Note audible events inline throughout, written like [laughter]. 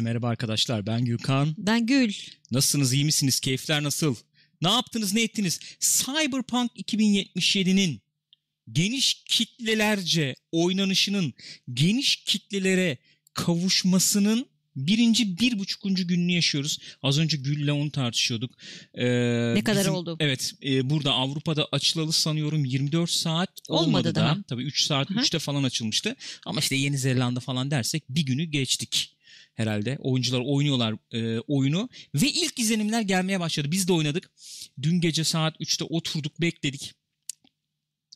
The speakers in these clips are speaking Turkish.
Merhaba arkadaşlar ben Gülkan. Ben Gül. Nasılsınız iyi misiniz? Keyifler nasıl? Ne yaptınız ne ettiniz? Cyberpunk 2077'nin geniş kitlelerce oynanışının geniş kitlelere kavuşmasının birinci bir buçukuncu gününü yaşıyoruz. Az önce Gül'le onu tartışıyorduk. Ee, ne kadar oldu? Evet e, burada Avrupa'da açılalı sanıyorum 24 saat olmadı, olmadı daha. Da. Tabii 3 saat Hı-hı. 3'te falan açılmıştı. Ama işte Yeni Zelanda falan dersek bir günü geçtik herhalde. Oyuncular oynuyorlar e, oyunu ve ilk izlenimler gelmeye başladı. Biz de oynadık. Dün gece saat 3'te oturduk bekledik.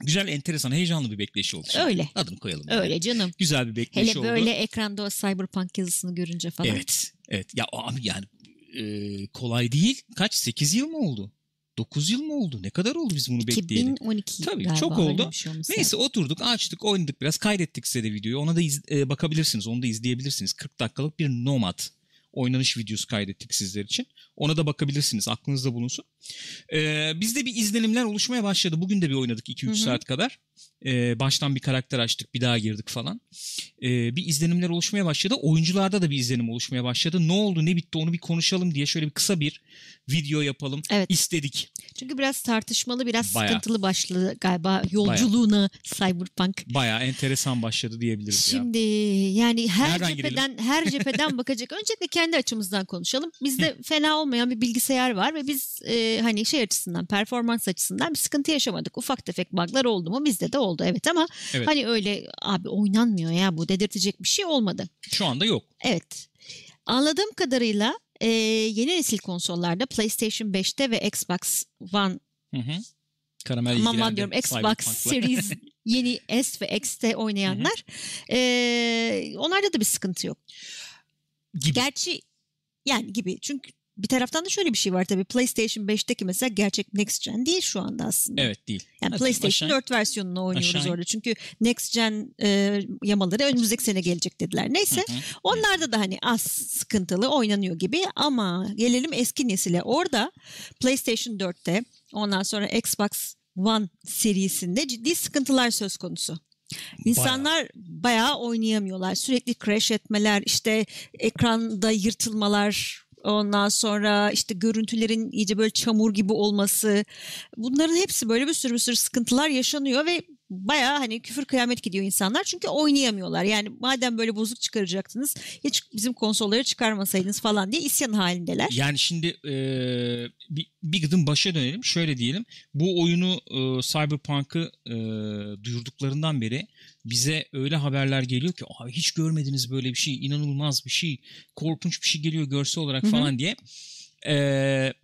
Güzel, enteresan, heyecanlı bir bekleyiş oldu. Şimdi. Öyle. Adını koyalım. Öyle yani. canım. Güzel bir bekleyiş Hele oldu. Hele böyle ekranda o Cyberpunk yazısını görünce falan. Evet. Evet. Ya abi yani e, kolay değil. Kaç? 8 yıl mı oldu? 9 yıl mı oldu? Ne kadar oldu biz bunu 2012 bekleyelim? 2012 Tabii çok oldu. Şey Neyse oturduk açtık oynadık biraz kaydettik size de videoyu. Ona da iz, e, bakabilirsiniz onu da izleyebilirsiniz. 40 dakikalık bir Nomad oynanış videosu kaydettik sizler için. Ona da bakabilirsiniz aklınızda bulunsun. Ee, bizde bir izlenimler oluşmaya başladı. Bugün de bir oynadık 2-3 saat kadar. Ee, baştan bir karakter açtık bir daha girdik falan. Ee, bir izlenimler oluşmaya başladı. Oyuncularda da bir izlenim oluşmaya başladı. Ne oldu ne bitti onu bir konuşalım diye şöyle bir kısa bir video yapalım evet. istedik. Çünkü biraz tartışmalı biraz Bayağı. sıkıntılı başladı galiba yolculuğuna Bayağı. Cyberpunk. Bayağı enteresan başladı diyebiliriz Şimdi ya. yani her Nereden cepheden girelim? her cepheden [laughs] bakacak. Öncelikle kendi açımızdan konuşalım. Bizde fena olmayan bir bilgisayar var ve biz e, hani şey açısından performans açısından bir sıkıntı yaşamadık. Ufak tefek bug'lar oldu mu bizde de oldu evet ama evet. hani öyle abi oynanmıyor ya bu dedirtecek bir şey olmadı. Şu anda yok. Evet. Anladığım kadarıyla e, yeni nesil konsollarda PlayStation 5'te ve Xbox One hı hı. Karamel Aman diyorum Xbox Series [laughs] yeni S ve X'te oynayanlar e, onlarda da bir sıkıntı yok. Gibi. Gerçi yani gibi çünkü bir taraftan da şöyle bir şey var tabii PlayStation 5'teki mesela gerçek Next Gen değil şu anda aslında. Evet değil. Yani Nasıl? PlayStation aşağı, 4 versiyonunu oynuyoruz aşağı. orada. Çünkü Next Gen e, yamaları önümüzdeki sene gelecek dediler. Neyse hı hı. onlarda da hani az sıkıntılı oynanıyor gibi ama gelelim eski nesile. Orada PlayStation 4'te ondan sonra Xbox One serisinde ciddi sıkıntılar söz konusu. İnsanlar bayağı. bayağı oynayamıyorlar. Sürekli crash etmeler, işte ekranda yırtılmalar, Ondan sonra işte görüntülerin iyice böyle çamur gibi olması. Bunların hepsi böyle bir sürü bir sürü sıkıntılar yaşanıyor ve baya hani küfür kıyamet gidiyor insanlar çünkü oynayamıyorlar. Yani madem böyle bozuk çıkaracaktınız hiç bizim konsolları çıkarmasaydınız falan diye isyan halindeler. Yani şimdi e, bir, bir gıdım başa dönelim. Şöyle diyelim bu oyunu e, Cyberpunk'ı e, duyurduklarından beri bize öyle haberler geliyor ki Abi hiç görmediniz böyle bir şey inanılmaz bir şey korkunç bir şey geliyor görsel olarak Hı-hı. falan diye. Eee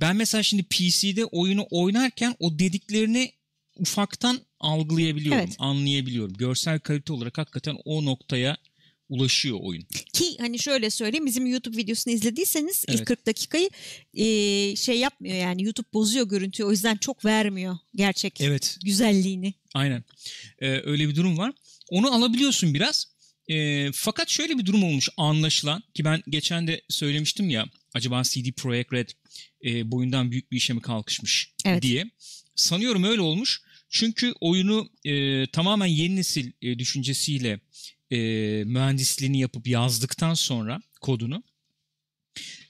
ben mesela şimdi PC'de oyunu oynarken o dediklerini ufaktan algılayabiliyorum, evet. anlayabiliyorum. Görsel kalite olarak hakikaten o noktaya ulaşıyor oyun. Ki hani şöyle söyleyeyim bizim YouTube videosunu izlediyseniz evet. ilk 40 dakikayı e, şey yapmıyor yani YouTube bozuyor görüntüyü o yüzden çok vermiyor gerçek evet. güzelliğini. Aynen ee, öyle bir durum var. Onu alabiliyorsun biraz. E, fakat şöyle bir durum olmuş anlaşılan ki ben geçen de söylemiştim ya acaba CD Projekt Red e, boyundan büyük bir işe mi kalkışmış evet. diye. Sanıyorum öyle olmuş. Çünkü oyunu e, tamamen yeni nesil e, düşüncesiyle e, mühendisliğini yapıp yazdıktan sonra kodunu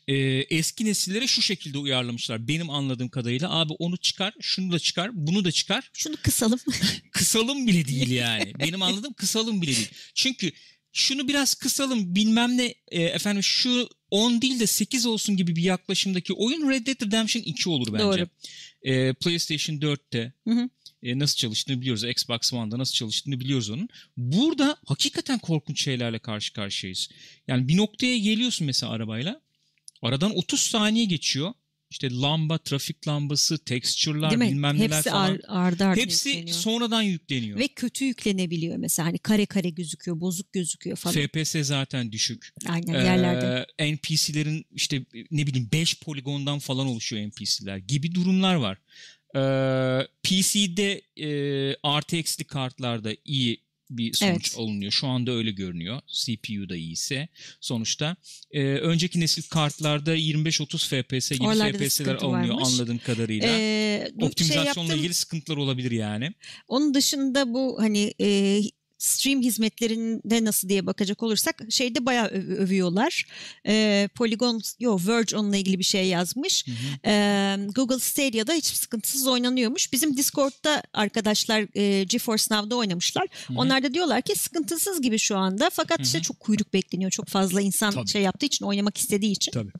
e, eski nesillere şu şekilde uyarlamışlar. Benim anladığım kadarıyla abi onu çıkar, şunu da çıkar, bunu da çıkar. Şunu kısalım. [laughs] kısalım bile değil yani. Benim anladığım kısalım bile değil. Çünkü şunu biraz kısalım bilmem ne e, efendim şu 10 değil de 8 olsun gibi bir yaklaşımdaki oyun Red Dead Redemption 2 olur bence. Doğru. E, PlayStation 4'te hı hı e, nasıl çalıştığını biliyoruz. Xbox One'da nasıl çalıştığını biliyoruz onun. Burada hakikaten korkunç şeylerle karşı karşıyayız. Yani bir noktaya geliyorsun mesela arabayla. Aradan 30 saniye geçiyor. İşte lamba, trafik lambası, texture'lar bilmem neler Hepsi falan. Ar, ardı ardı Hepsi yükleniyor. sonradan yükleniyor. Ve kötü yüklenebiliyor mesela. Hani kare kare gözüküyor, bozuk gözüküyor falan. FPS zaten düşük. Aynen yerlerde. Ee, NPC'lerin işte ne bileyim 5 poligondan falan oluşuyor NPC'ler gibi durumlar var. Ee, PC'de e, RTX'li kartlarda iyi bir sonuç evet. alınıyor. Şu anda öyle görünüyor. CPU'da iyiyse sonuçta. E, önceki nesil kartlarda 25-30 FPS gibi Oralarda FPS'ler alınıyor varmış. anladığım kadarıyla. Ee, Optimizasyonla şey yaptım, ilgili sıkıntılar olabilir yani. Onun dışında bu hani e, stream hizmetlerinde nasıl diye bakacak olursak şeyde bayağı öv- övüyorlar. E, Polygon, yo Verge onunla ilgili bir şey yazmış. E, Google Stadia'da hiç sıkıntısız oynanıyormuş. Bizim Discord'da arkadaşlar e, GeForce Now'da oynamışlar. Onlar da diyorlar ki sıkıntısız gibi şu anda. Fakat işte çok kuyruk bekleniyor. Çok fazla insan Tabii. şey yaptığı için oynamak istediği için. Tabii.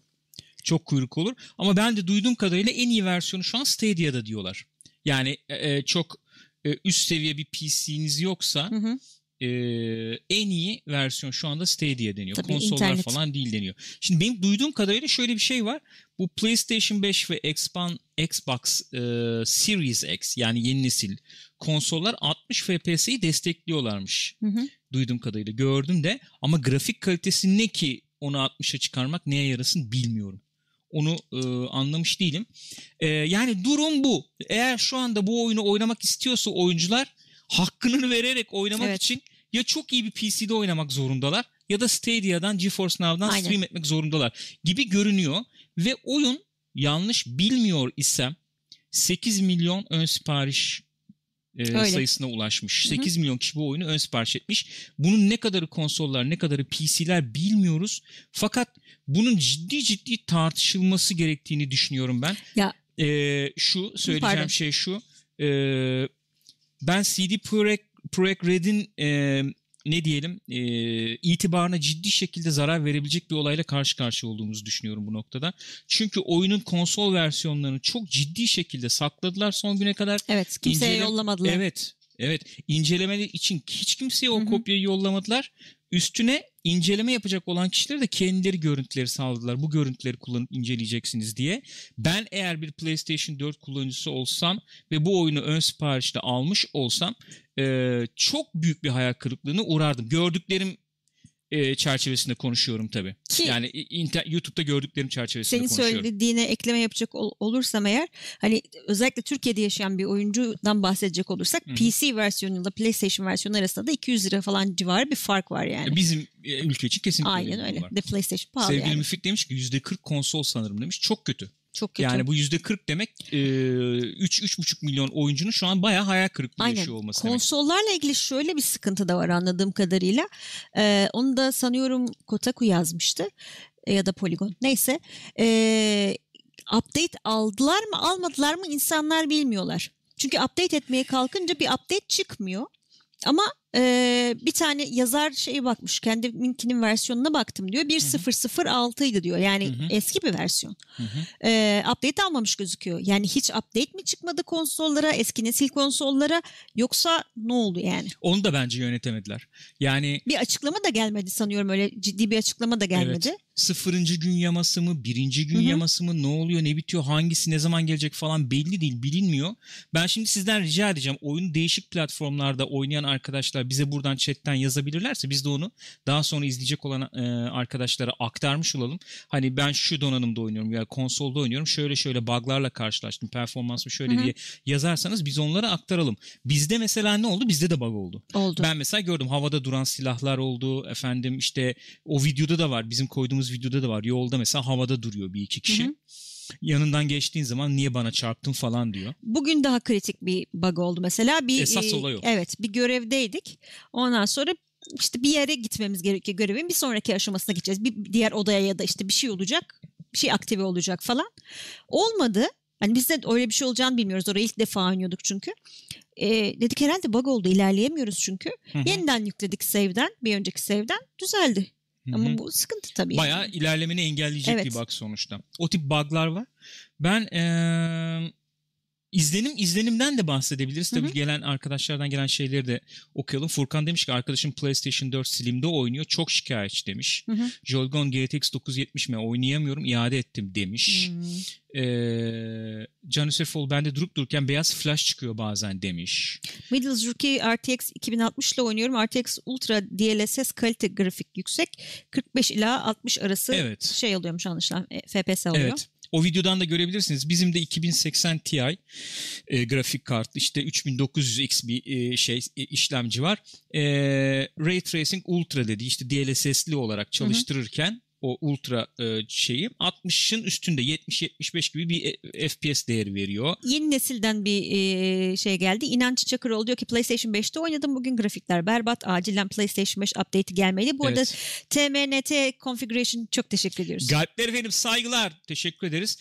Çok kuyruk olur. Ama ben de duyduğum kadarıyla en iyi versiyonu şu an Stadia'da diyorlar. Yani e, çok e, üst seviye bir PC'niz yoksa Hı hı. e, en iyi versiyon şu anda Stadia deniyor. Tabii, Konsollar internet. falan değil deniyor. Şimdi benim duyduğum kadarıyla şöyle bir şey var. Bu PlayStation 5 ve Xbox, Xbox e, Series X yani yeni nesil konsollar 60 FPS'yi destekliyorlarmış. Hı hı. Duyduğum kadarıyla gördüm de ama grafik kalitesi ne ki onu 60'a çıkarmak neye yarasın bilmiyorum. Onu e, anlamış değilim. E, yani durum bu. Eğer şu anda bu oyunu oynamak istiyorsa oyuncular hakkını vererek oynamak Evet. için ya çok iyi bir PC'de oynamak zorundalar ya da Stadia'dan GeForce Now'dan Aynen. stream etmek zorundalar gibi görünüyor. Ve oyun yanlış bilmiyor isem 8 milyon ön sipariş e, Öyle. sayısına ulaşmış. Hı hı. 8 milyon kişi bu oyunu ön sipariş etmiş. Bunun ne kadarı konsollar ne kadarı PC'ler bilmiyoruz. Fakat bunun ciddi ciddi tartışılması gerektiğini düşünüyorum ben. Ya Ee, şu söyleyeceğim Pardon. şey şu. Ee, ben CD Projekt, Projekt Red'in e, ne diyelim e, itibarına ciddi şekilde zarar verebilecek bir olayla karşı karşıya olduğumuzu düşünüyorum bu noktada. Çünkü oyunun konsol versiyonlarını çok ciddi şekilde sakladılar son güne kadar. evet kimseye İncele- yollamadılar. Evet. Evet. İncelemeleri için hiç kimseye o Hı hı. kopyayı yollamadılar. Üstüne inceleme yapacak olan kişilere de kendileri görüntüleri sağladılar. Bu görüntüleri kullanıp inceleyeceksiniz diye. Ben eğer bir PlayStation 4 kullanıcısı olsam ve bu oyunu ön siparişte almış olsam e, çok büyük bir hayal kırıklığına uğrardım. Gördüklerim e, çerçevesinde konuşuyorum tabii. Ki- yani inter- YouTube'da gördüklerim çerçevesinde Senin konuşuyorum. söylediğine ekleme yapacak ol- olursam eğer hani özellikle Türkiye'de yaşayan bir oyuncudan bahsedecek olursak Hı hı. PC versiyonuyla PlayStation versiyonu arasında da 200 lira falan civarı bir fark var yani. Bizim e, ülke için kesinlikle Aynen öyle. var. De PlayStation pahalı Sevgili yani. Müfit demiş ki %40 konsol sanırım demiş. Çok kötü. Çok kötü. Yani bu %40 demek e, 3-3,5 milyon oyuncunun şu an bayağı hayal kırıklığı Aynen. yaşıyor olması demek. Konsollarla ilgili şöyle bir sıkıntı da var anladığım kadarıyla. Ee, onu da sanıyorum Kotaku yazmıştı E, ya da Polygon. Neyse. Ee, update aldılar mı almadılar mı insanlar bilmiyorlar. Çünkü update etmeye kalkınca bir update çıkmıyor. Ama e, bir tane yazar şeye bakmış kendiminkinin versiyonuna baktım diyor 1.006 idi diyor yani Hı hı. eski bir versiyon. Hı hı. E, update almamış gözüküyor. Yani hiç update mi çıkmadı konsollara eski nesil konsollara yoksa ne oldu yani? Onu da bence yönetemediler. Yani Bir açıklama da gelmedi sanıyorum öyle ciddi bir açıklama da gelmedi. Evet. Sıfırıncı gün yaması mı, birinci gün Hı hı. yaması mı, ne oluyor, ne bitiyor, hangisi ne zaman gelecek falan belli değil, bilinmiyor. Ben şimdi sizden rica edeceğim. Oyunu değişik platformlarda oynayan arkadaşlar bize buradan chatten yazabilirlerse biz de onu daha sonra izleyecek olan e, arkadaşlara aktarmış olalım. Hani ben şu donanımda oynuyorum ya konsolda oynuyorum. Şöyle şöyle buglarla karşılaştım. Performansı şöyle Hı hı. diye yazarsanız biz onlara aktaralım. Bizde mesela ne oldu? Bizde de bug oldu. Oldu. Ben mesela gördüm havada duran silahlar oldu. Efendim işte o videoda da var. Bizim koyduğumuz videoda da var. Yolda mesela havada duruyor bir iki kişi. Hı hı. Yanından geçtiğin zaman niye bana çarptın falan diyor. Bugün daha kritik bir bug oldu mesela. Bir, Esas e, olay o. Evet bir görevdeydik. Ondan sonra işte bir yere gitmemiz gerekiyor görevin bir sonraki aşamasına gideceğiz. Bir diğer odaya ya da işte bir şey olacak. Bir şey aktive olacak falan. Olmadı. Hani biz de öyle bir şey olacağını bilmiyoruz. Oraya ilk defa oynuyorduk çünkü. E, dedik herhalde bug oldu ilerleyemiyoruz çünkü. Hı hı. Yeniden yükledik save'den bir önceki save'den düzeldi. Hı hı. Ama bu sıkıntı tabii. yani. Bayağı ilerlemeni engelleyecek Evet. bir bug sonuçta. O tip buglar var. Ben eee, izlenim izlenimden de bahsedebiliriz. Tabii Hı hı. gelen arkadaşlardan gelen şeyleri de okuyalım. Furkan demiş ki arkadaşım PlayStation 4 Slim'de oynuyor. Çok şikayetçi demiş. Hı hı. Jolgon GTX 970 mi oynayamıyorum iade ettim demiş. Hmm. Ee, Can Hüseyfoğlu bende durup dururken beyaz flash çıkıyor bazen demiş. Middles Rookie RTX 2060 ile oynuyorum. RTX Ultra DLSS kalite grafik yüksek. 45 ila 60 arası Evet. şey oluyormuş anlaşılan. e, FPS oluyor. Evet. O videodan da görebilirsiniz. Bizim de 2080 Ti e, grafik kart işte 3900X bir e, şey e, işlemci var. E, Ray Tracing Ultra dedi işte DLSS'li olarak çalıştırırken o ultra e, şeyi 60'ın üstünde 70-75 gibi bir e, FPS değeri veriyor. Yeni nesilden bir e, şey geldi. İnanç Çakıroğlu diyor ki PlayStation 5'te oynadım bugün grafikler berbat. Acilen PlayStation 5 update'i gelmeli. Bu evet. arada TMNT Configuration çok teşekkür ediyoruz. Galipler efendim saygılar. Teşekkür ederiz.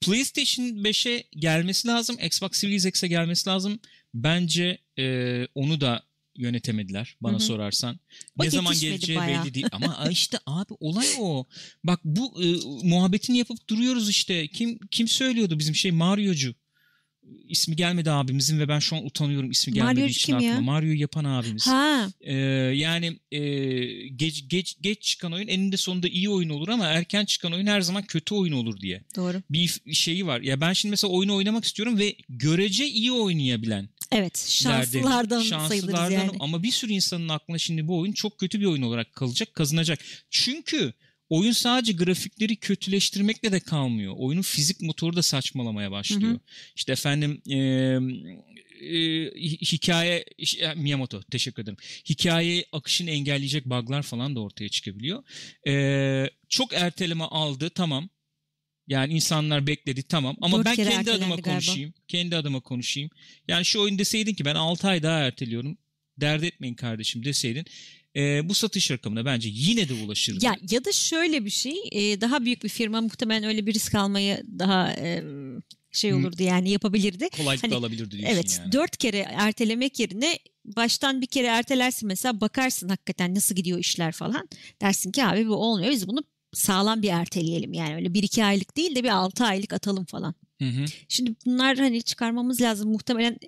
PlayStation 5'e gelmesi lazım. Xbox Series X'e gelmesi lazım. Bence e, onu da yönetemediler bana Hı-hı. sorarsan. O ne zaman geleceği bayağı. belli değil ama işte [laughs] abi olay o. Bak bu e, muhabbetini yapıp duruyoruz işte. Kim kim söylüyordu bizim şey Mario'cu ismi gelmedi abimizin ve ben şu an utanıyorum ismi gelmediği Mario için aklıma. Ya? Mario'yu yapan abimiz. Ha. Ee, yani e, geç, geç, geç çıkan oyun eninde sonunda iyi oyun olur ama erken çıkan oyun her zaman kötü oyun olur diye. Doğru. Bir şeyi var. Ya ben şimdi mesela oyunu oynamak istiyorum ve görece iyi oynayabilen. Evet şanslılardan, şanslılardan sayılırız yani. Ama bir sürü insanın aklına şimdi bu oyun çok kötü bir oyun olarak kalacak, kazanacak. Çünkü oyun sadece grafikleri kötüleştirmekle de kalmıyor. Oyunun fizik motoru da saçmalamaya başlıyor. Hı hı. İşte efendim e, e, hikaye Miyamoto teşekkür ederim. Hikaye akışını engelleyecek bug'lar falan da ortaya çıkabiliyor. E, çok erteleme aldı tamam. Yani insanlar bekledi tamam ama Dört ben kendi adıma galiba. konuşayım. Kendi adıma konuşayım. Yani şu oyun deseydin ki ben 6 ay daha erteliyorum. Dert etmeyin kardeşim deseydin e, bu satış rakamına bence yine de ulaşırdı. Ya ya da şöyle bir şey e, daha büyük bir firma muhtemelen öyle bir risk almayı daha e, şey olurdu yani yapabilirdi. Kolaylıkla hani, alabilirdi diyorsun evet, yani. dört kere ertelemek yerine baştan bir kere ertelersin mesela bakarsın hakikaten nasıl gidiyor işler falan. Dersin ki abi bu olmuyor biz bunu sağlam bir erteleyelim yani öyle bir iki aylık değil de bir altı aylık atalım falan. Hı hı. Şimdi bunlar hani çıkarmamız lazım muhtemelen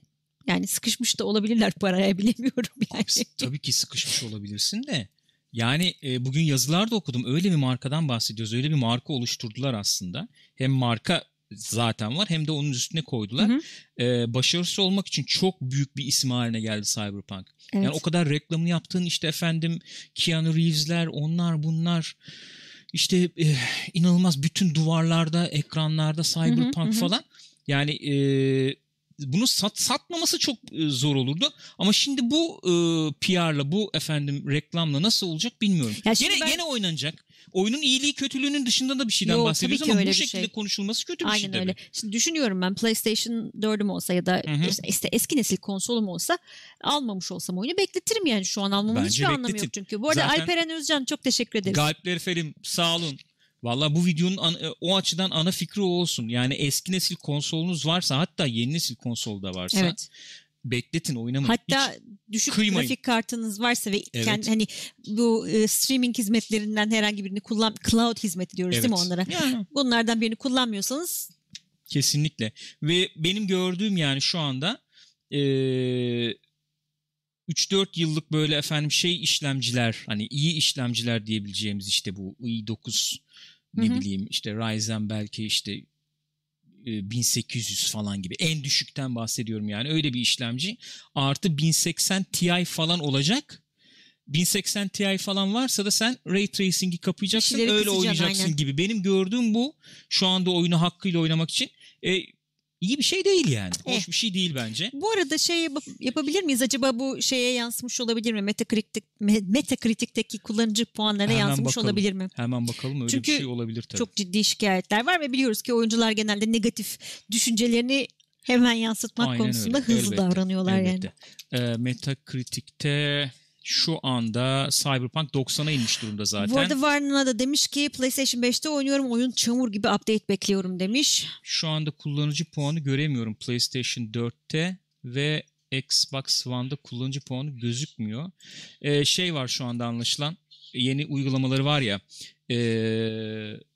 yani sıkışmış da olabilirler paraya [laughs] bilemiyorum yani. Abi, tabii ki sıkışmış olabilirsin de. Yani e, bugün yazılarda okudum. Öyle bir markadan bahsediyoruz. Öyle bir marka oluşturdular aslında. Hem marka zaten var hem de onun üstüne koydular. Hı hı. Ee, başarısı olmak için çok büyük bir isim haline geldi Cyberpunk. Evet. Yani o kadar reklamını yaptığın işte efendim Keanu Reeves'ler onlar bunlar işte e, inanılmaz bütün duvarlarda ekranlarda Cyberpunk hı hı, falan. Yani e, bunu sat, satmaması çok e, zor olurdu. Ama şimdi bu e, PR'la bu efendim reklamla nasıl olacak bilmiyorum. Ya gene ben... gene oynanacak. Oyunun iyiliği kötülüğünün dışında da bir şeyden Yo, bahsediyoruz ama bu şekilde şey. konuşulması kötü bir Aynen şey tabii. öyle. Şimdi düşünüyorum ben PlayStation 4'üm olsa ya da Hı-hı. işte eski nesil konsolum olsa almamış olsam oyunu bekletirim yani şu an almamın Bence hiçbir bekletin. anlamı yok çünkü. Bu arada Zaten Alperen Özcan çok teşekkür ederiz. Galipler Ferim sağ olun. Valla bu videonun an, e, o açıdan ana fikri o olsun. Yani eski nesil konsolunuz varsa hatta yeni nesil konsolda varsa evet. Bekletin oynamayın. Hatta Hiç düşük kıymayın. grafik kartınız varsa ve evet. kendi, hani bu e, streaming hizmetlerinden herhangi birini kullan cloud hizmeti diyoruz evet. değil mi onlara? Yani. Bunlardan birini kullanmıyorsanız kesinlikle ve benim gördüğüm yani şu anda e, 3-4 yıllık böyle efendim şey işlemciler hani iyi işlemciler diyebileceğimiz işte bu i9 ne Hı-hı. bileyim işte Ryzen belki işte 1800 e, falan gibi. En düşükten bahsediyorum yani. Öyle bir işlemci. Artı 1080 Ti falan olacak. 1080 Ti falan varsa da sen Ray Tracing'i kapayacaksın öyle oynayacaksın aynen. gibi. Benim gördüğüm bu şu anda oyunu hakkıyla oynamak için. E, iyi bir şey değil yani. Eh. Hoş bir şey değil bence. Bu arada şey yap- yapabilir miyiz? Acaba bu şeye yansımış olabilir mi? Metacritic, Metacritic'teki kullanıcı puanlarına Hemen yansımış bakalım. olabilir mi? Hemen bakalım öyle Çünkü bir şey olabilir tabii. çok ciddi şikayetler var ve biliyoruz ki oyuncular genelde negatif düşüncelerini hemen yansıtmak Aynen konusunda öyle. hızlı Elbette. davranıyorlar Elbette. yani. Ee, Metacritic'te şu anda Cyberpunk 90'a inmiş durumda zaten. Bu arada Varnına da demiş ki PlayStation 5'te oynuyorum oyun çamur gibi update bekliyorum demiş. Şu anda kullanıcı puanı göremiyorum PlayStation 4'te ve Xbox One'da kullanıcı puanı gözükmüyor. Ee, şey var şu anda anlaşılan yeni uygulamaları var ya e,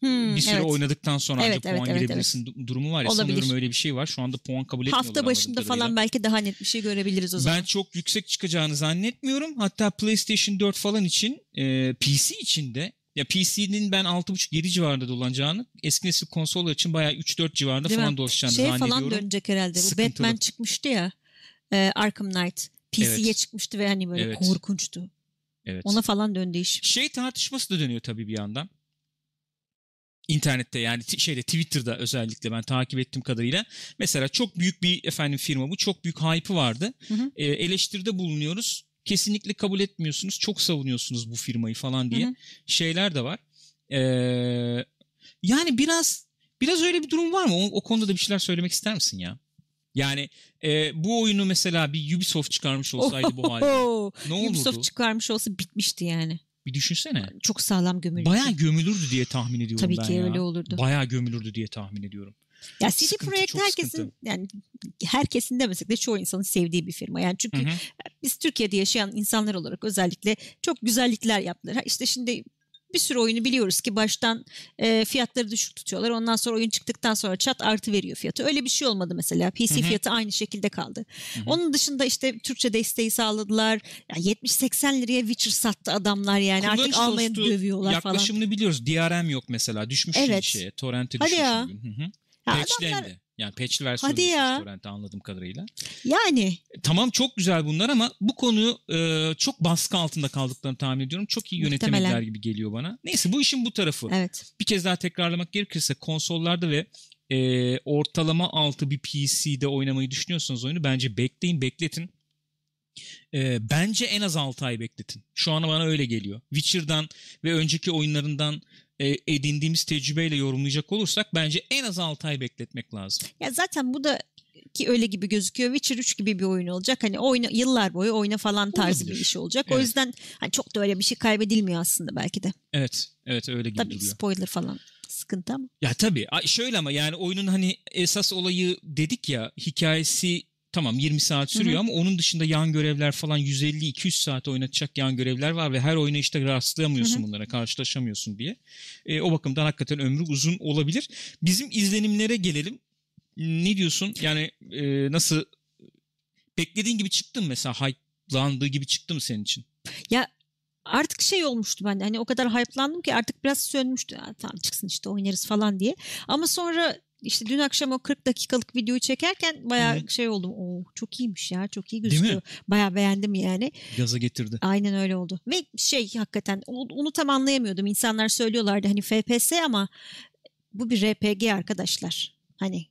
hmm, bir süre evet. oynadıktan sonra evet, ancak evet, puan evet, girebilirsin evet. durumu var ya Olabilir. sanıyorum öyle bir şey var. Şu anda puan kabul etmiyorlar. Hafta başında falan belki daha net bir şey görebiliriz o zaman. Ben çok yüksek çıkacağını zannetmiyorum. Hatta PlayStation 4 falan için e, PC için de ya PC'nin ben 6.5-7 civarında dolanacağını eski nesil konsollar için bayağı 3-4 civarında Değil falan mi? dolaşacağını şey zannediyorum. Şey falan dönecek herhalde. Bu Batman çıkmıştı ya. E, Arkham Knight. PC'ye evet. çıkmıştı ve hani böyle evet. korkunçtu. Evet. Ona falan döndü iş. Şey tartışması da dönüyor tabii bir yandan. İnternette yani şeyde Twitter'da özellikle ben takip ettiğim kadarıyla mesela çok büyük bir efendim firma bu çok büyük hype'ı vardı. Hı hı. E, eleştiride bulunuyoruz. Kesinlikle kabul etmiyorsunuz. Çok savunuyorsunuz bu firmayı falan diye hı hı. şeyler de var. Ee, yani biraz biraz öyle bir durum var mı? O, o konuda da bir şeyler söylemek ister misin ya? Yani e, bu oyunu mesela bir Ubisoft çıkarmış olsaydı bu halde ne olurdu? Ubisoft çıkarmış olsa bitmişti yani. Bir düşünsene. Çok sağlam gömülürdü. Bayağı gömülürdü diye tahmin ediyorum Tabii ben ki ya. öyle olurdu. Bayağı gömülürdü diye tahmin ediyorum. Ya CD Sıkıntı, Projekt herkesin sıkıntı. yani herkesin demesek de çoğu insanın sevdiği bir firma. Yani çünkü Hı hı. biz Türkiye'de yaşayan insanlar olarak özellikle çok güzellikler yaptılar. İşte şimdi bir sürü oyunu biliyoruz ki baştan e, fiyatları düşük tutuyorlar. Ondan sonra oyun çıktıktan sonra çat artı veriyor fiyatı. Öyle bir şey olmadı mesela. PC Hı hı. fiyatı aynı şekilde kaldı. Hı hı. Onun dışında işte Türkçe desteği sağladılar. Ya 70-80 liraya Witcher sattı adamlar yani. Artık Kullanıcı almaya dövüyorlar falan. Yaklaşımını biliyoruz. DRM yok mesela. Düşmüş Evet. şeye. Torrent'e Hadi düşmüş. ya. bugün. Hı. Ya adamlar de. Yani patch'li versiyonu Hadi ya. Torrent'e anladığım kadarıyla. yani Tamam çok güzel bunlar ama bu konuyu e, çok baskı altında kaldıklarını tahmin ediyorum. Çok iyi yönetemediler Muhtemelen. gibi geliyor bana. Neyse bu işin bu tarafı. evet. Bir kez daha tekrarlamak gerekirse konsollarda ve e, ortalama altı bir PC'de oynamayı düşünüyorsanız oyunu bence bekleyin, bekletin. E, bence en az 6 ay bekletin. Şu an bana öyle geliyor. Witcher'dan ve önceki oyunlarından e, edindiğimiz tecrübeyle yorumlayacak olursak bence en az 6 ay bekletmek lazım. Ya zaten bu da ki öyle gibi gözüküyor. Witcher 3 gibi bir oyun olacak. Hani oyna yıllar boyu oyna falan tarzı Olabilir. bir iş olacak. O Evet. yüzden hani çok da öyle bir şey kaybedilmiyor aslında belki de. Evet, evet öyle gibi Tabii duruyor. spoiler falan sıkıntı ama. Ya tabii. Şöyle ama yani oyunun hani esas olayı dedik ya hikayesi tamam 20 saat sürüyor Hı hı. ama onun dışında yan görevler falan 150-200 saat oynatacak yan görevler var ve her oyuna işte rastlayamıyorsun Hı hı. bunlara karşılaşamıyorsun diye. E, o bakımdan hakikaten ömrü uzun olabilir. Bizim izlenimlere gelelim. Ne diyorsun? Yani e, nasıl beklediğin gibi çıktı mı mesela hype'landığı gibi çıktı mı senin için? Artık şey olmuştu bende hani o kadar hype'landım ki artık biraz sönmüştü. Ha, tamam çıksın işte oynarız falan diye. Ama sonra işte dün akşam o 40 dakikalık videoyu çekerken bayağı Hı. şey oldum. Oo çok iyiymiş ya çok iyi gözüküyor. Bayağı beğendim yani. Gaza getirdi. Aynen öyle oldu. Ve şey hakikaten onu tam anlayamıyordum. İnsanlar söylüyorlardı hani FPS ama bu bir RPG arkadaşlar. Hani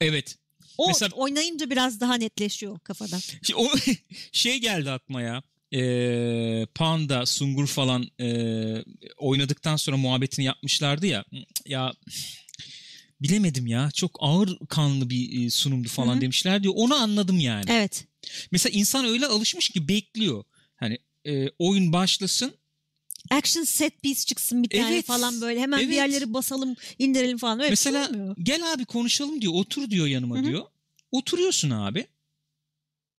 Evet. o Mesela- oynayınca biraz daha netleşiyor kafada. Şey, o [laughs] şey geldi aklıma ya. Ee, Panda, Sungur falan ee, oynadıktan sonra muhabbetini yapmışlardı ya. Ya bilemedim ya. Çok ağır kanlı bir e, sunumdu falan Hı hı. demişler diyor. Onu anladım yani. Evet. Mesela insan öyle alışmış ki bekliyor. Hani e, oyun başlasın. Action set piece çıksın bir tane Evet, falan böyle. Hemen evet. bir yerleri basalım, indirelim falan. Öyle şey Mesela gel abi konuşalım diyor. Otur diyor yanıma Hı hı. diyor. Oturuyorsun abi.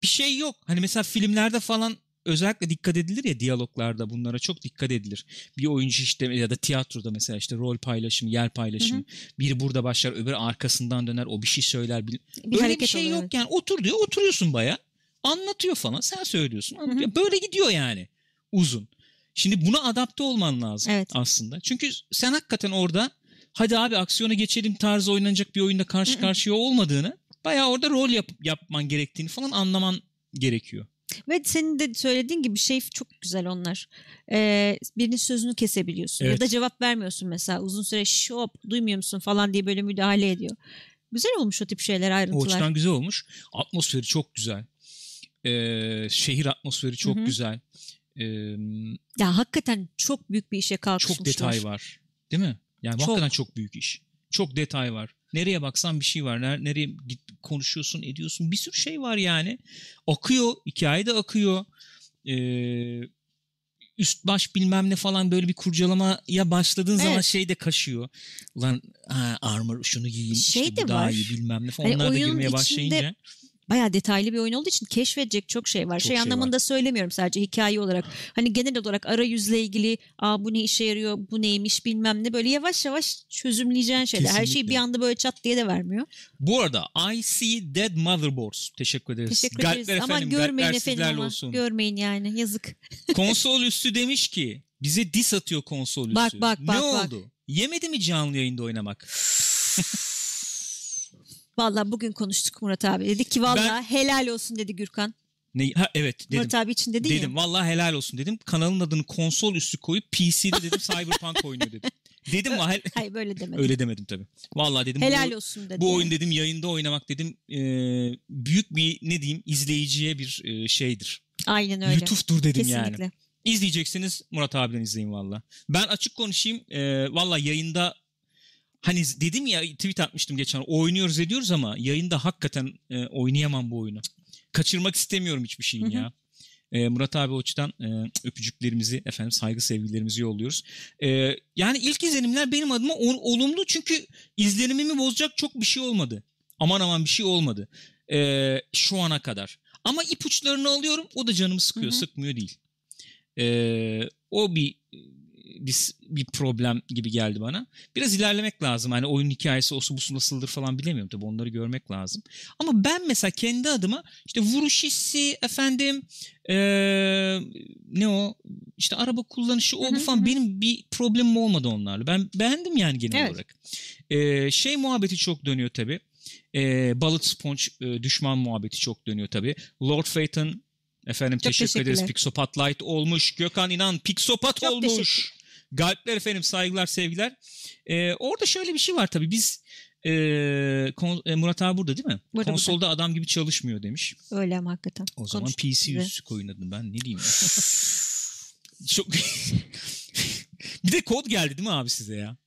Bir şey yok. Hani mesela filmlerde falan özellikle dikkat edilir ya diyaloglarda bunlara çok dikkat edilir. Bir oyuncu işte ya da tiyatroda mesela işte rol paylaşımı, yer paylaşımı. Biri burada başlar öbürü arkasından döner o bir şey söyler. Bir, Bir Öyle hareket bir şey oluyor, yok yani otur diyor oturuyorsun baya. Anlatıyor falan sen söylüyorsun. Hı hı. Böyle gidiyor yani uzun. Şimdi buna adapte olman lazım Evet. aslında. Çünkü sen hakikaten orada hadi abi aksiyona geçelim tarzı oynanacak bir oyunda karşı Hı hı. karşıya olmadığını bayağı orada rol yap, yapman gerektiğini falan anlaman gerekiyor. Ve senin de söylediğin gibi şey çok güzel onlar. Ee, birinin sözünü kesebiliyorsun. Evet. Ya da cevap vermiyorsun mesela. Uzun süre şop duymuyor musun falan diye böyle müdahale ediyor. Güzel olmuş o tip şeyler O ayrıntılar. açıdan güzel olmuş. Atmosferi çok güzel. Ee, şehir atmosferi çok Hı hı. güzel. Ee, Ya hakikaten çok büyük bir işe kalkışmışlar. çok detay var. Değil mi? Yani Çok. hakikaten çok büyük iş. Çok detay var. Nereye baksan bir şey var. Ner- Nereye git konuşuyorsun, ediyorsun. Bir sürü şey var yani. Akıyor. Hikaye de akıyor. Ee, üst baş bilmem ne falan böyle bir kurcalamaya başladığın zaman Evet. şey de kaşıyor. Ulan ha, armor şunu giyeyim Şey işte de bu daha var. iyi bilmem ne falan. Hani Onlar da girmeye başlayınca. Bayağı detaylı bir oyun olduğu için keşfedecek çok şey var. Çok şey şey anlamında söylemiyorum sadece hikaye olarak. Hani genel olarak arayüzle ilgili Aa, bu ne işe yarıyor, bu neymiş bilmem ne böyle yavaş yavaş çözümleyeceğin şeyler. Her şeyi Kesinlikle. bir anda böyle çat diye de vermiyor. Bu arada I see dead motherboards. Teşekkür ederiz. Teşekkür Galpler ederiz. Ama efendim, görmeyin galpler efendim ama. olsun. Görmeyin yani yazık. [laughs] konsol üstü demiş ki bize dis atıyor konsol üstü. Bak, bak, bak, Ne bak. oldu? Yemedi mi canlı yayında oynamak? [laughs] Vallahi bugün konuştuk Murat abi. Dedi ki vallahi helal olsun dedi Gürkan. Ne? Ha, evet dedim. Murat abi için dedin ya. dedim. Vallahi helal olsun dedim. Kanalın adını konsol üstü koyup PC'de dedim Cyberpunk [laughs] oynuyor dedim. Dedim mi? Hel- Hayır böyle demedim. Öyle demedim tabii. Vallahi dedim. helal bu, olsun dedi. bu yani. oyun dedim yayında oynamak dedim e, büyük bir ne diyeyim izleyiciye bir e, şeydir. Aynen öyle. Lütuftur dedim yani. Kesinlikle. İzleyeceksiniz Murat abiden izleyin valla. Ben açık konuşayım. E, valla yayında hani dedim ya tweet atmıştım geçen oynuyoruz ediyoruz ama yayında hakikaten e, oynayamam bu oyunu. Kaçırmak istemiyorum hiçbir şeyin ya. E, Murat abi Oç'tan e, öpücüklerimizi efendim saygı sevgilerimizi yolluyoruz. E, yani ilk izlenimler benim adıma o, olumlu çünkü izlenimimi bozacak çok bir şey olmadı. Aman aman bir şey olmadı. E, şu ana kadar. Ama ipuçlarını alıyorum o da canımı sıkıyor. Hı hı. Sıkmıyor değil. E, o bir bir, bir problem gibi geldi bana. Biraz ilerlemek lazım. Hani oyun hikayesi osu busu nasıldır falan bilemiyorum tabii onları görmek lazım. Ama ben mesela kendi adıma işte vuruş hissi efendim ee, ne o işte araba kullanışı o bu falan benim bir problemim olmadı onlarla. Ben beğendim yani genel evet. olarak. Ee, şey muhabbeti çok dönüyor tabii. Ee, Bullet Sponge e, düşman muhabbeti çok dönüyor tabii. Lord Fate'ın Efendim Çok teşekkür ederiz. Pixopat Light olmuş. Gökhan İnan Pixopat Çok olmuş. Galpler efendim saygılar sevgiler. Ee, orada şöyle bir şey var tabii biz e, kon, e, Murat abi burada değil mi? Burada, Konsolda burada. adam gibi çalışmıyor demiş. Öyle ama hakikaten. O zaman PC yüzü koyun adını ben ne diyeyim. [laughs] Çok [laughs] bir de kod geldi değil mi abi size ya?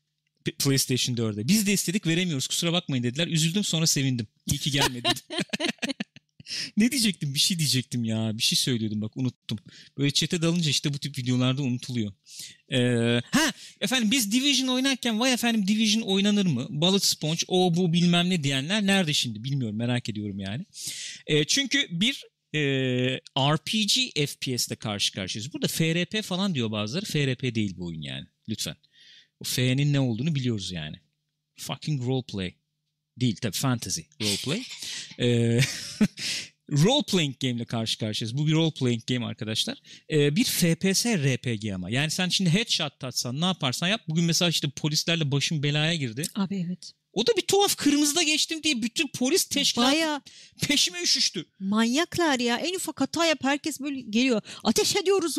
PlayStation 4'e. Biz de istedik veremiyoruz kusura bakmayın dediler. Üzüldüm sonra sevindim. İyi ki gelmedi. [laughs] [laughs] ne diyecektim? Bir şey diyecektim ya. Bir şey söylüyordum bak unuttum. Böyle çete dalınca işte bu tip videolarda unutuluyor. Ee, ha efendim biz Division oynarken vay efendim Division oynanır mı? Bullet Sponge o bu bilmem ne diyenler nerede şimdi bilmiyorum merak ediyorum yani. Ee, çünkü bir e, RPG FPS'te karşı karşıyayız. Burada FRP falan diyor bazıları. FRP değil bu oyun yani. Lütfen. O F'nin ne olduğunu biliyoruz yani. Fucking roleplay. Değil tabii fantasy roleplay. Ee, [laughs] role playing game ile karşı karşıyayız. Bu bir role playing game arkadaşlar. Ee, bir FPS RPG ama. Yani sen şimdi headshot atsan ne yaparsan yap. Bugün mesela işte polislerle başım belaya girdi. Abi evet. O da bir tuhaf kırmızıda geçtim diye bütün polis teşkilatı Baya, peşime üşüştü. Manyaklar ya. En ufak hata yap herkes böyle geliyor. Ateş ediyoruz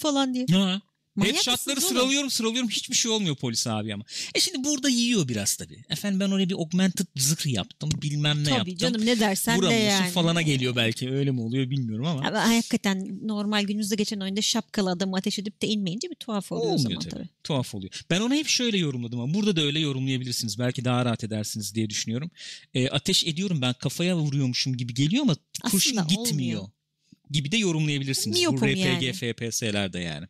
falan diye. Ha. Headshot'ları sıralıyorum sıralıyorum hiçbir şey olmuyor polis abi ama. E şimdi burada yiyor biraz tabii. Efendim ben oraya bir augmented zırh yaptım bilmem ne tabii yaptım. Tabii canım ne dersen de yani. falana geliyor belki öyle mi oluyor bilmiyorum ama. ama hakikaten normal günümüzde geçen oyunda şapkalı adamı ateş edip de inmeyince bir tuhaf oluyor Olmuyor o zaman tabii. tabii. Tuhaf oluyor. Ben ona hep şöyle yorumladım ama burada da öyle yorumlayabilirsiniz. Belki daha rahat edersiniz diye düşünüyorum. E, ateş ediyorum ben kafaya vuruyormuşum gibi geliyor ama kurşun Aslında gitmiyor. Olmuyor gibi de yorumlayabilirsiniz. Miyopum bu RPG, yani. FPS'lerde yani.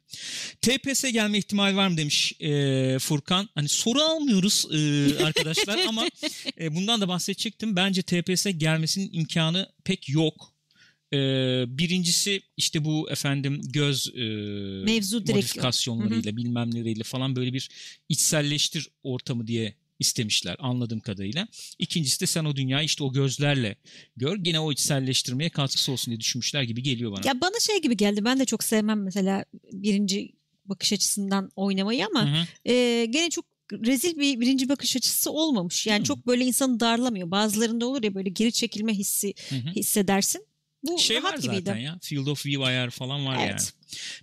TPS gelme ihtimali var mı demiş e, Furkan. Hani soru almıyoruz e, [laughs] arkadaşlar ama e, bundan da bahsedecektim. Bence TPS gelmesinin imkanı pek yok. Ee, birincisi işte bu efendim göz e, Mevzu modifikasyonlarıyla direkt. bilmem neleriyle falan böyle bir içselleştir ortamı diye istemişler anladığım kadarıyla. İkincisi de sen o dünyayı işte o gözlerle gör. Gene o içselleştirmeye katkısı olsun diye düşünmüşler gibi geliyor bana. Ya bana şey gibi geldi. Ben de çok sevmem mesela birinci bakış açısından oynamayı ama hı hı. E, gene çok rezil bir birinci bakış açısı olmamış. Yani hı. çok böyle insanı darlamıyor. Bazılarında olur ya böyle geri çekilme hissi hı hı. hissedersin. Bu şey var gibiydi. zaten ya. Field of View ayar falan var evet. yani.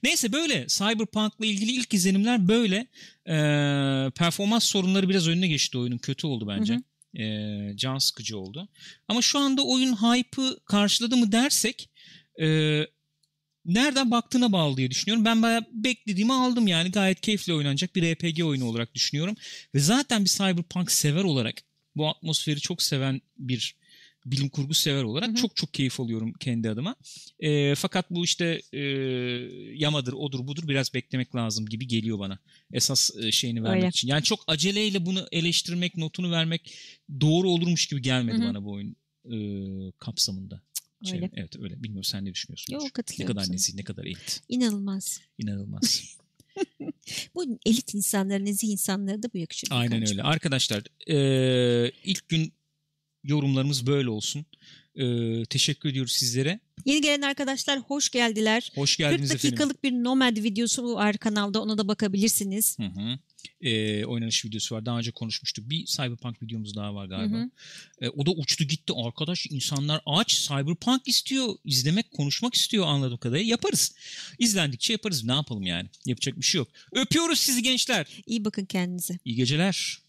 Neyse böyle Cyberpunk'la ilgili ilk izlenimler böyle. Ee, performans sorunları biraz önüne geçti oyunun. Kötü oldu bence. Hı hı. Ee, can sıkıcı oldu. Ama şu anda oyun hype'ı karşıladı mı dersek e, nereden baktığına bağlı diye düşünüyorum. Ben bayağı beklediğimi aldım yani. Gayet keyifli oynanacak bir RPG oyunu olarak düşünüyorum. Ve zaten bir Cyberpunk sever olarak bu atmosferi çok seven bir bilim kurgu sever olarak hı hı. çok çok keyif alıyorum kendi adıma. E, fakat bu işte e, yamadır, odur, budur biraz beklemek lazım gibi geliyor bana. Esas e, şeyini vermek Öyle. için. Yani çok aceleyle bunu eleştirmek, notunu vermek doğru olurmuş gibi gelmedi hı hı. bana bu oyun e, kapsamında. Şey, öyle. Evet öyle. Bilmiyorum sen ne düşünüyorsun? Yok katılıyorum. Ne kadar nezih, ne kadar elit. İnanılmaz. İnanılmaz. [laughs] [laughs] bu elit insanlar, nezih insanlara da bu yakışır. Aynen öyle. Arkadaşlar e, ilk gün yorumlarımız böyle olsun. Ee, teşekkür ediyoruz sizlere. Yeni gelen arkadaşlar hoş geldiler. Hoş geldiniz 40 dakikalık efendim. bir Nomad videosu var kanalda ona da bakabilirsiniz. Hı hı. Ee, oynanış videosu var. Daha önce konuşmuştuk. Bir Cyberpunk videomuz daha var galiba. Hı hı. Ee, o da uçtu gitti. Arkadaş insanlar aç Cyberpunk istiyor. izlemek, konuşmak istiyor anladığım kadarıyla. Yaparız. İzlendikçe yaparız. Ne yapalım yani? Yapacak bir şey yok. Öpüyoruz sizi gençler. İyi bakın kendinize. İyi geceler.